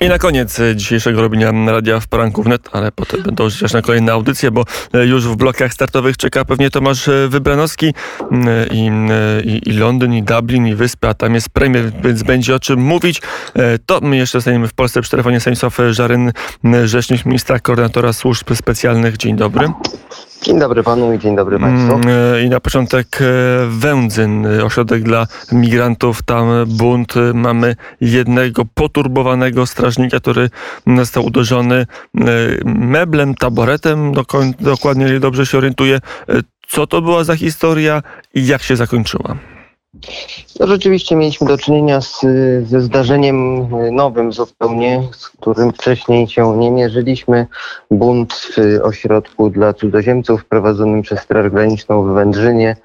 I na koniec e, dzisiejszego robienia Radia w Poranku wnet, ale potem będą chociaż na kolejne audycje, bo e, już w blokach startowych czeka pewnie Tomasz e, Wybranowski i, i, i Londyn, i Dublin, i Wyspy, a tam jest premier, więc będzie o czym mówić. To my jeszcze zostaniemy w Polsce przy telefonie Stanisław Żaryn, rzecznik ministra, koordynatora służb specjalnych. Dzień dobry. Dzień dobry panu i dzień dobry państwu. I na początek Wędzyn, ośrodek dla migrantów, tam bunt. Mamy jednego poturbowanego strażnika, który został uderzony e, meblem, taboretem, dokładnie dobrze się orientuje. Co to była za historia i jak się zakończyła? No, rzeczywiście mieliśmy do czynienia z, ze zdarzeniem nowym zupełnie, z którym wcześniej się nie mierzyliśmy. Bunt w ośrodku dla cudzoziemców prowadzonym przez Straż Graniczną w Wędrzynie.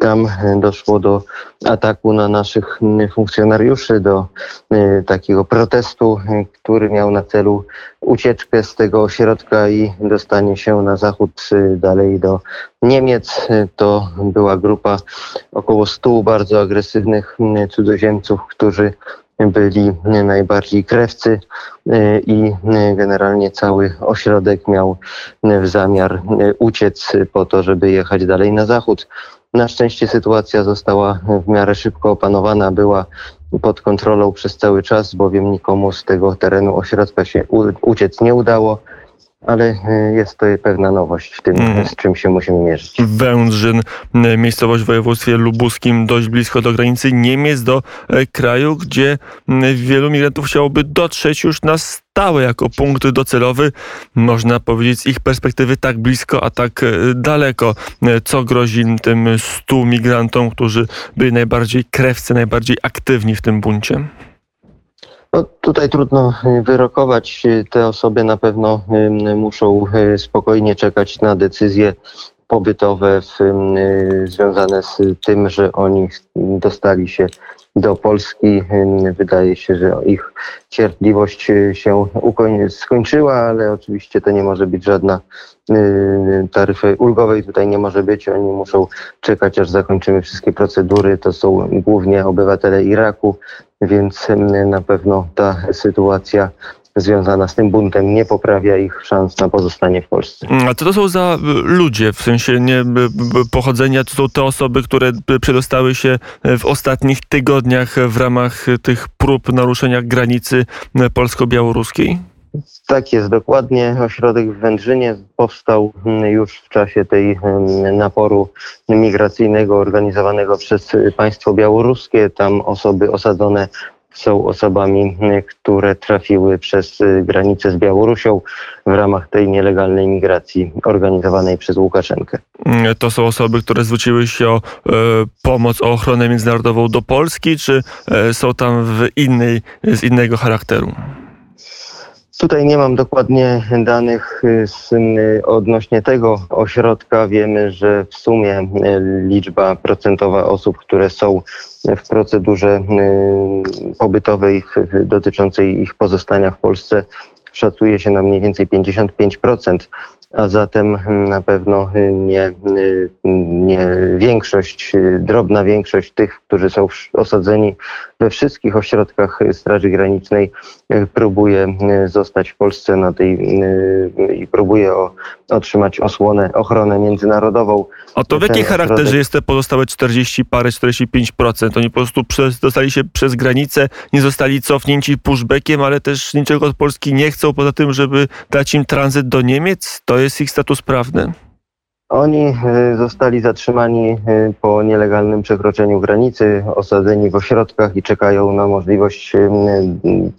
Tam doszło do ataku na naszych funkcjonariuszy, do y, takiego protestu, który miał na celu ucieczkę z tego ośrodka i dostanie się na zachód y, dalej do Niemiec. To była grupa około stu bardzo agresywnych cudzoziemców, którzy byli najbardziej krewcy y, i generalnie cały ośrodek miał w zamiar uciec po to, żeby jechać dalej na zachód. Na szczęście sytuacja została w miarę szybko opanowana, była pod kontrolą przez cały czas, bowiem nikomu z tego terenu ośrodka się uciec nie udało ale e, jest to pewna nowość w tym, mm. z czym się musimy mierzyć. Wędrzyn, e, miejscowość w województwie lubuskim, dość blisko do granicy Niemiec, do e, kraju, gdzie wielu migrantów chciałoby dotrzeć już na stałe jako punkt docelowy, można powiedzieć z ich perspektywy tak blisko, a tak daleko. Co grozi tym stu migrantom, którzy byli najbardziej krewcy, najbardziej aktywni w tym buncie? No, tutaj trudno y, wyrokować. Te osoby na pewno y, muszą y, spokojnie czekać na decyzje pobytowe w, związane z tym, że oni dostali się do Polski. Wydaje się, że ich cierpliwość się skończyła, ale oczywiście to nie może być żadna taryfy ulgowej tutaj nie może być. Oni muszą czekać, aż zakończymy wszystkie procedury. To są głównie obywatele Iraku, więc na pewno ta sytuacja związana z tym buntem nie poprawia ich szans na pozostanie w Polsce. A co to są za ludzie, w sensie nie pochodzenia, to są te osoby, które przedostały się w ostatnich tygodniach w ramach tych prób naruszenia granicy polsko-białoruskiej? Tak jest, dokładnie. Ośrodek w Wędrzynie powstał już w czasie tej naporu migracyjnego organizowanego przez państwo białoruskie. Tam osoby osadzone są osobami, które trafiły przez granicę z Białorusią w ramach tej nielegalnej migracji organizowanej przez Łukaszenkę. To są osoby, które zwróciły się o e, pomoc, o ochronę międzynarodową do Polski, czy e, są tam w innej, z innego charakteru? Tutaj nie mam dokładnie danych y, z, y, odnośnie tego ośrodka. Wiemy, że w sumie y, liczba procentowa osób, które są w procedurze pobytowej dotyczącej ich pozostania w Polsce szacuje się na mniej więcej 55% a zatem na pewno nie, nie większość, drobna większość tych, którzy są osadzeni we wszystkich ośrodkach Straży Granicznej próbuje zostać w Polsce na tej i próbuje o, otrzymać osłonę, ochronę międzynarodową. A to w jakiej charakterze jest te pozostałe 40 parę, 45%? Oni po prostu przez, dostali się przez granicę, nie zostali cofnięci pushbackiem, ale też niczego od Polski nie chcą, poza tym, żeby dać im tranzyt do Niemiec? To jest ich status prawny? Oni e, zostali zatrzymani e, po nielegalnym przekroczeniu granicy, osadzeni w ośrodkach i czekają na możliwość e,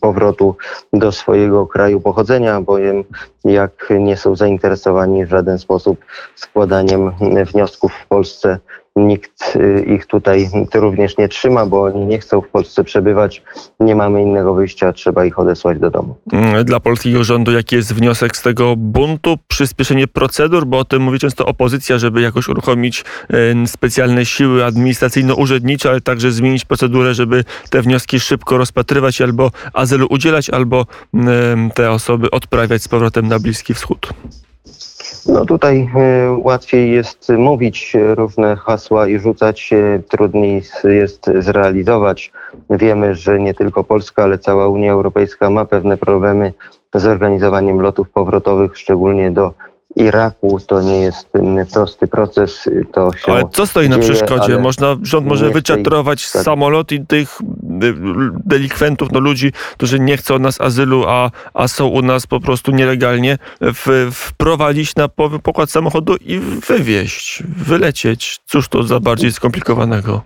powrotu do swojego kraju pochodzenia, bowiem jak nie są zainteresowani w żaden sposób składaniem wniosków w Polsce nikt y, ich tutaj również nie trzyma, bo oni nie chcą w Polsce przebywać. Nie mamy innego wyjścia, trzeba ich odesłać do domu. Mm, dla polskiego rządu jaki jest wniosek z tego buntu? Przyspieszenie procedur, bo o tym mówi często opozycja, żeby jakoś uruchomić specjalne siły administracyjno-urzędnicze, ale także zmienić procedurę, żeby te wnioski szybko rozpatrywać albo azylu udzielać, albo te osoby odprawiać z powrotem na Bliski Wschód. No tutaj e, łatwiej jest mówić różne hasła i rzucać trudniej jest zrealizować. Wiemy, że nie tylko Polska, ale cała Unia Europejska ma pewne problemy z organizowaniem lotów powrotowych, szczególnie do Iraku. To nie jest prosty proces. To się Ale co stoi na dzieje, przeszkodzie? ale Można, rząd może tej- wyczatrować tak. samolot i tych y, delikwentów, no ludzi, którzy nie chcą od nas azylu, a, a są u nas po prostu nielegalnie, w, wprowadzić na po- pokład samochodu i wywieźć, wylecieć. Cóż to za bardziej skomplikowanego?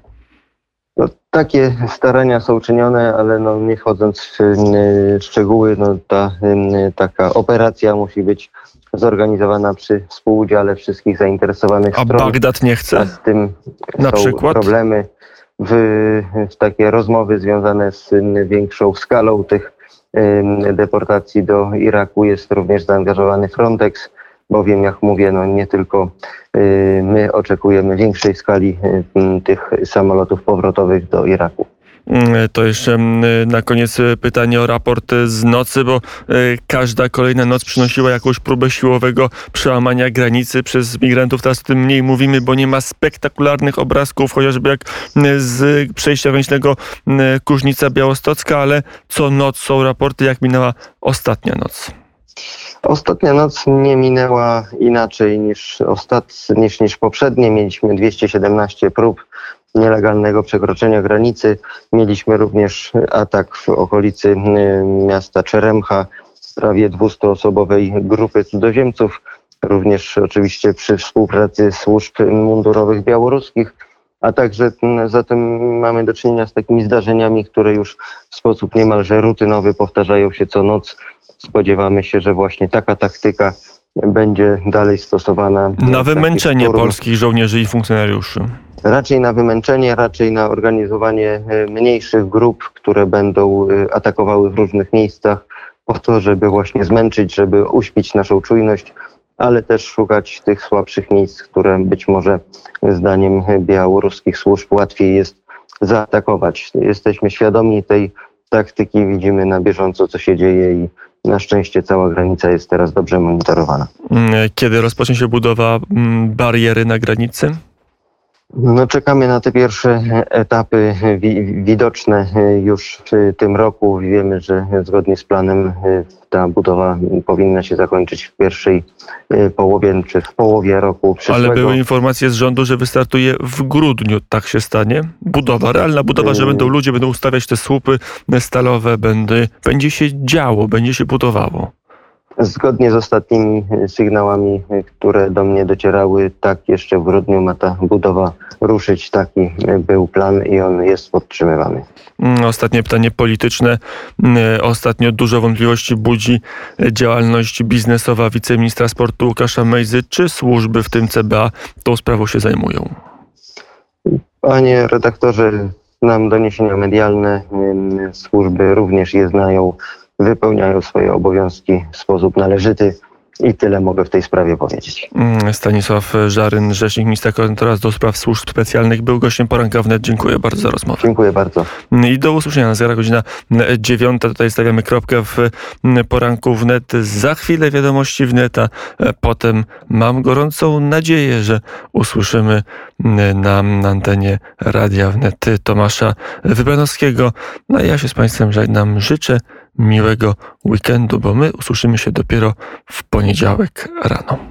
No, takie starania są czynione, ale no, nie wchodząc w y, szczegóły, no, ta y, taka operacja musi być zorganizowana przy współudziale wszystkich zainteresowanych A stron. Bagdad nie A chce? z tym Na są przykład? problemy. W, w takie rozmowy związane z y, większą skalą tych deportacji do Iraku jest również zaangażowany Frontex, bowiem jak mówię, no nie tylko y, my oczekujemy większej skali y, tych samolotów powrotowych do Iraku. Mm, To jeszcze mm, na koniec pytanie o raport z nocy, bo każda kolejna noc przynosiła jakąś próbę siłowego przełamania granicy przez migrantów. Teraz o tym mniej mówimy, bo nie ma spektakularnych obrazków, chociażby jak z przejścia granicznego Kuźnica Białostocka, ale co noc są raporty, jak minęła ostatnia noc. Ostatnia noc nie minęła inaczej niż, ostat... niż, niż poprzednie. Mieliśmy 217 prób nielegalnego przekroczenia granicy. Mieliśmy również atak w okolicy y, miasta Czeremcha prawie 200-osobowej grupy cudzoziemców. Również oczywiście przy współpracy służb mundurowych białoruskich. A także mm, zatem mamy do czynienia z takimi zdarzeniami, które już w sposób niemalże rutynowy powtarzają się co noc. Spodziewamy się, że właśnie taka taktyka będzie dalej stosowana. Na wymęczenie polskich żołnierzy i funkcjonariuszy. Raczej na wymęczenie, raczej na organizowanie e, mniejszych grup, które będą e, atakowały w różnych miejscach po to, żeby właśnie zmęczyć, żeby uśpić naszą czujność, ale też szukać tych słabszych miejsc, które być może zdaniem białoruskich służb łatwiej jest zaatakować. Jesteśmy świadomi tej taktyki, widzimy na bieżąco, co się dzieje i na szczęście cała granica jest teraz dobrze monitorowana. Mm, Kiedy rozpocznie się budowa mm, bariery na granicy? No, czekamy na te pierwsze etapy wi- widoczne już w tym roku. Wiemy, że zgodnie z planem ta budowa powinna się zakończyć w pierwszej połowie czy w połowie roku przyszłego. Ale były informacje z rządu, że wystartuje w grudniu. Tak się stanie? Budowa, realna budowa, że będą ludzie, będą ustawiać te słupy stalowe, będzie, będzie się działo, będzie się budowało. Zgodnie z ostatnimi sygnałami, które do mnie docierały, tak jeszcze w grudniu ma ta budowa ruszyć. Taki był plan i on jest podtrzymywany. Mm, Ostatnie pytanie polityczne. Mm, Ostatnio dużo wątpliwości budzi działalność biznesowa wiceministra sportu Łukasza Mejzy. Czy służby, w tym CBA, tą sprawą się zajmują? Panie redaktorze, znam doniesienia medialne. ym, Służby również je znają, wypełniają swoje obowiązki w sposób należyty i tyle mogę w tej sprawie powiedzieć. Mm, Stanisław Żaryn, rzecznik ministra koordynatora do spraw służb specjalnych, był gościem poranka wnet. Dziękuję bardzo za rozmowę. Dziękuję bardzo. I do usłyszenia. Zara godzina dziewiąta. Tutaj stawiamy kropkę w poranku wnet. Za chwilę wiadomości wneta. Potem mam gorącą nadzieję, że usłyszymy na antenie Radia Wnet Tomasza Wybranowskiego. No a ja się z Państwem żegnam. Życzę miłego weekendu, bo my usłyszymy się dopiero w poniedziałek rano.